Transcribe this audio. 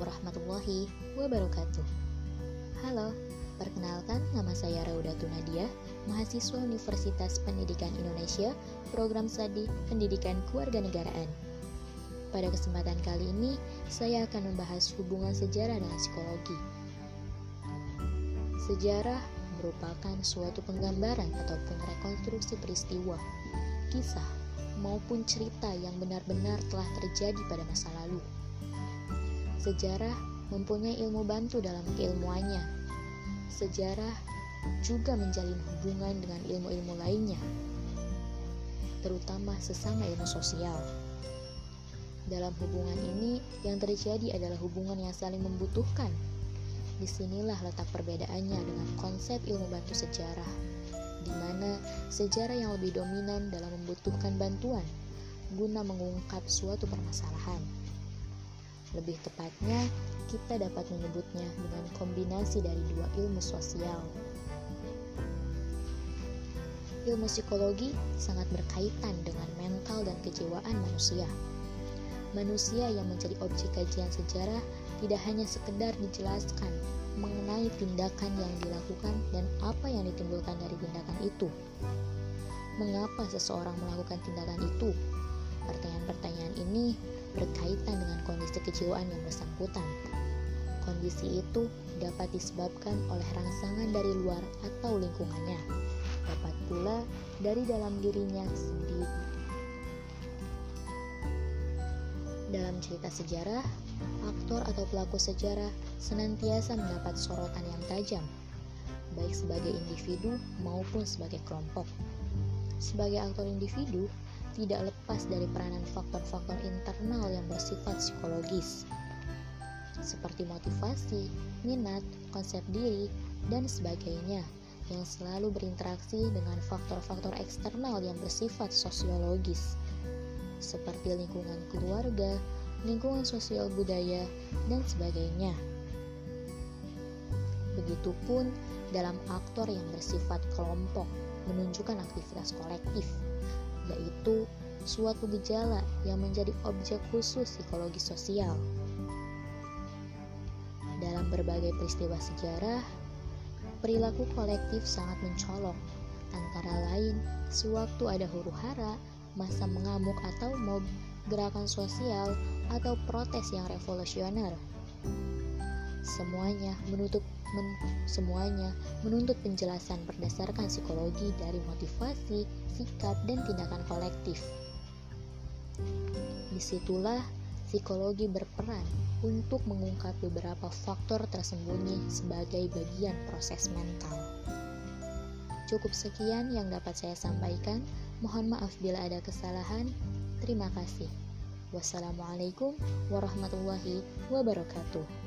warahmatullahi wabarakatuh. Halo, perkenalkan nama saya Raudatun Nadia, mahasiswa Universitas Pendidikan Indonesia, program studi Pendidikan Kewarganegaraan. Pada kesempatan kali ini, saya akan membahas hubungan sejarah dengan psikologi. Sejarah merupakan suatu penggambaran ataupun rekonstruksi peristiwa, kisah, maupun cerita yang benar-benar telah terjadi pada masa lalu. Sejarah mempunyai ilmu bantu dalam keilmuannya. Sejarah juga menjalin hubungan dengan ilmu-ilmu lainnya, terutama sesama ilmu sosial. Dalam hubungan ini, yang terjadi adalah hubungan yang saling membutuhkan. Di sinilah letak perbedaannya dengan konsep ilmu bantu sejarah, di mana sejarah yang lebih dominan dalam membutuhkan bantuan guna mengungkap suatu permasalahan. Lebih tepatnya, kita dapat menyebutnya dengan kombinasi dari dua ilmu sosial. Ilmu psikologi sangat berkaitan dengan mental dan kejiwaan manusia. Manusia yang menjadi objek kajian sejarah tidak hanya sekedar dijelaskan mengenai tindakan yang dilakukan dan apa yang ditimbulkan dari tindakan itu. Mengapa seseorang melakukan tindakan itu? Pertanyaan-pertanyaan ini berkaitan dengan kondisi kejiwaan yang bersangkutan. Kondisi itu dapat disebabkan oleh rangsangan dari luar atau lingkungannya, dapat pula dari dalam dirinya sendiri. Dalam cerita sejarah, aktor atau pelaku sejarah senantiasa mendapat sorotan yang tajam, baik sebagai individu maupun sebagai kelompok. Sebagai aktor individu, tidak lepas dari peranan faktor-faktor internal yang bersifat psikologis, seperti motivasi, minat, konsep diri, dan sebagainya, yang selalu berinteraksi dengan faktor-faktor eksternal yang bersifat sosiologis, seperti lingkungan keluarga, lingkungan sosial budaya, dan sebagainya. Begitupun dalam aktor yang bersifat kelompok menunjukkan aktivitas kolektif yaitu suatu gejala yang menjadi objek khusus psikologi sosial. Dalam berbagai peristiwa sejarah, perilaku kolektif sangat mencolok, antara lain sewaktu ada huru hara, masa mengamuk atau mob, gerakan sosial, atau protes yang revolusioner. Semuanya menutup men, semuanya menuntut penjelasan berdasarkan psikologi dari motivasi, sikap, dan tindakan kolektif. Di situlah psikologi berperan untuk mengungkap beberapa faktor tersembunyi sebagai bagian proses mental. Cukup sekian yang dapat saya sampaikan. Mohon maaf bila ada kesalahan. Terima kasih. Wassalamualaikum warahmatullahi wabarakatuh.